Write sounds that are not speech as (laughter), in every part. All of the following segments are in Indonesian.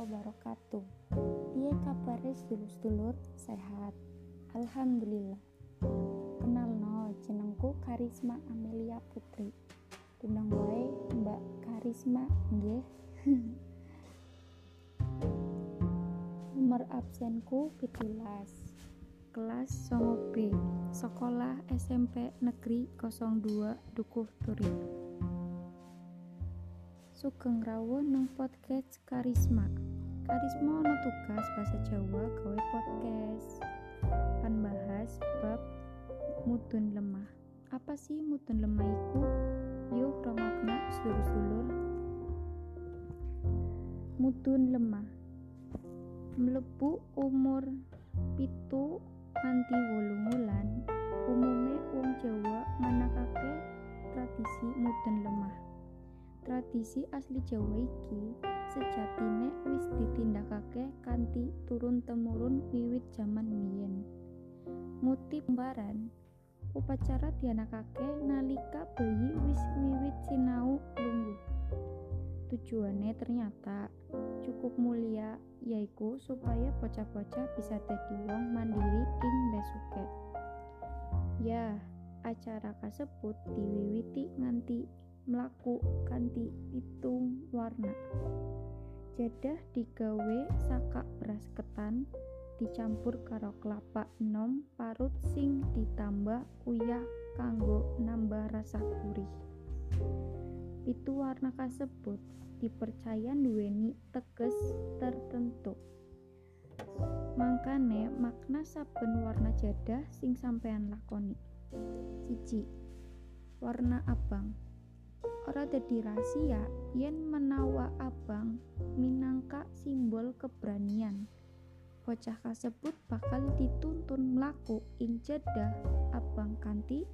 wabarakatuh. Piye kabare sedulur-sedulur? Sehat. Alhamdulillah. Kenalno, jenengku Karisma Amelia Putri. Undang wae Mbak Karisma nggih. (laughs) Nomor absenku 17. Kelas 9B. Sekolah SMP Negeri 02 Dukuh Turi. Sugeng rawuh nang podcast Karisma. Karisma ono tugas bahasa Jawa gawe podcast. Pan bahas bab mudun lemah. Apa sih mudun lemah iku? Yuk rongokna sedulur-sedulur. Mudun lemah. Mlebu umur pitu nganti wolung wulan umume wong Jawa manakake tradisi mudun lemah tradisi asli Jawa iki sejatine wis ditindakake kanthi turun temurun wiwit jaman biyen. Muti pembaran upacara dianakake nalika bayi wis wiwit sinau lungguh. Tujuannya ternyata cukup mulia yaiku supaya bocah-bocah bisa dadi wong mandiri ing besuke. Ya, acara kasebut diwiwiti nganti mlaku kanthi pitung warna. Jadah digawe saka beras ketan dicampur karo kelapa enom parut sing ditambah uyah kanggo nambah rasa gurih. Pitu warna kasebut dipercaya duweni teges tertentu. Mangkane makna saben warna jadah sing sampean lakoni. Siji warna abang ora dadi rahasia yen menawa abang minangka simbol keberanian. Bocah kasebut bakal dituntun mlaku ing jedah abang kanthi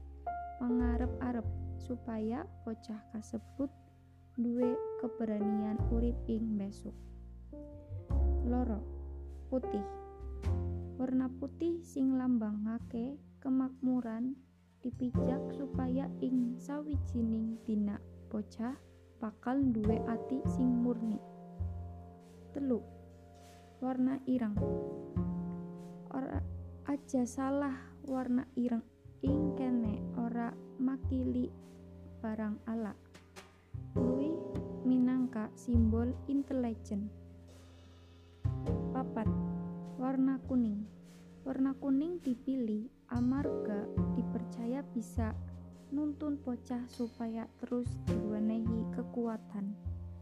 pangarep-arep supaya bocah kasebut duwe keberanian urip ing besok. Loro putih. Warna putih sing lambangake kemakmuran dipijak supaya ing sawijining dina bocah bakal duwe ati sing murni. Telu warna ireng. Ora aja salah warna ireng. Ing kene ora makili barang ala luwi minangka simbol intelijen papat warna kuning. Warna kuning dipilih amarga dipercaya bisa nuntun bocah supaya terus diwenehi kekuatan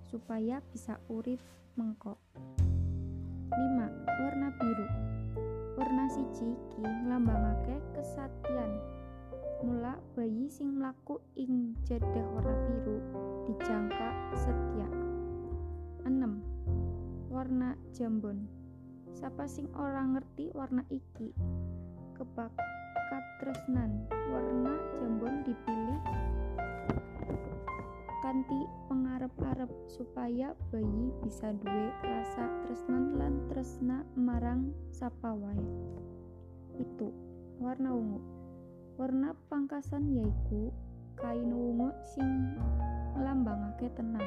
supaya bisa urip mengkok. 5. Warna biru. Warna siji iki nglambangake kesatian. Mula bayi sing mlaku ing jedah warna biru dijangka setia 6. Warna jambon. Sapa sing ora ngerti warna iki? Kebakat tresnan kanthi pengarep-arep supaya bayi bisa duwe rasa tresnan lan tresna marang sapa wae itu warna ungu warna pangkasan yaiku kain ungu sing nglambangake tenang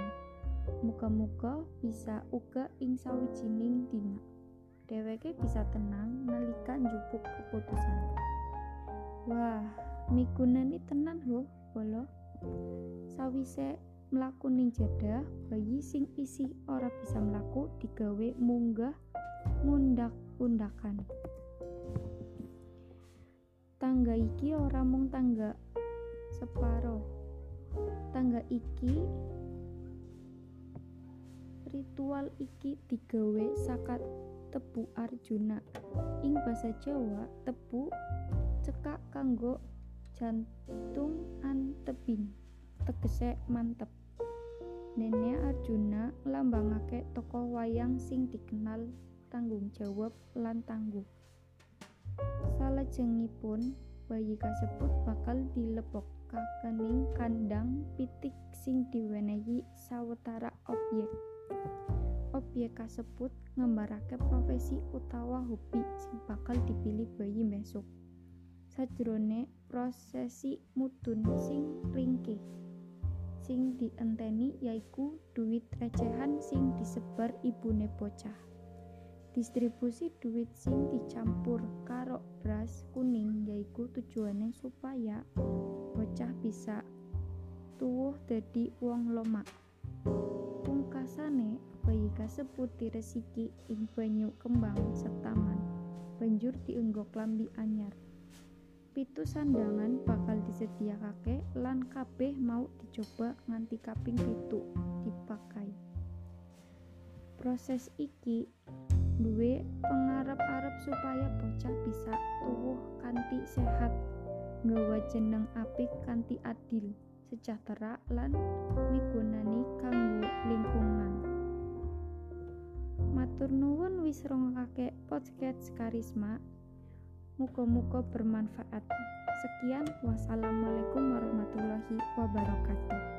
muga-muga bisa uga ing sawijining dina dheweke bisa tenang nalika njupuk keputusan. Wah, migunani tenan ho, bolo. Sawise mlaku ning jadah, bayi sing isi ora bisa mlaku digawe munggah ngundak-undakan. Tangga iki ora mung tangga separo. Tangga iki ritual iki digawe sakat tebu Arjuna ing basa Jawa tebu cekak kanggo jantung antebing tegese mantep Nene Arjuna nglambangake tokoh wayang sing dikenal tanggung jawab lan tangguh salajengipun bayi kasebut bakal dilebokakening kandang pitik sing diwenehi sawetara objek Obyek kasebut ngembarake profesi utawa hobi sing bakal dipilih bayi besok. Sajrone prosesi mudun sing ringkih. Sing dienteni yaiku duit recehan sing disebar ibune bocah. Distribusi duit sing dicampur karo beras kuning yaiku tujuannya supaya bocah bisa tuwuh dadi wong lomak. Pungkasane bayi kasebut diresiki ing banyu kembang setaman. Banjur dienggo klambi anyar pitu sandangan bakal disediakake lan kabeh mau dicoba nganti kaping pitu dipakai. Proses iki duwe pengarep-arep supaya bocah bisa tuwuh kanthi sehat nggawa jeneng apik kanthi adil sejahtera lan migunani kanggo lingkungan. Matur nuwun wis rongake podcast karisma Muga-muga bermanfaat. Sekian, wassalamualaikum warahmatullahi wabarakatuh.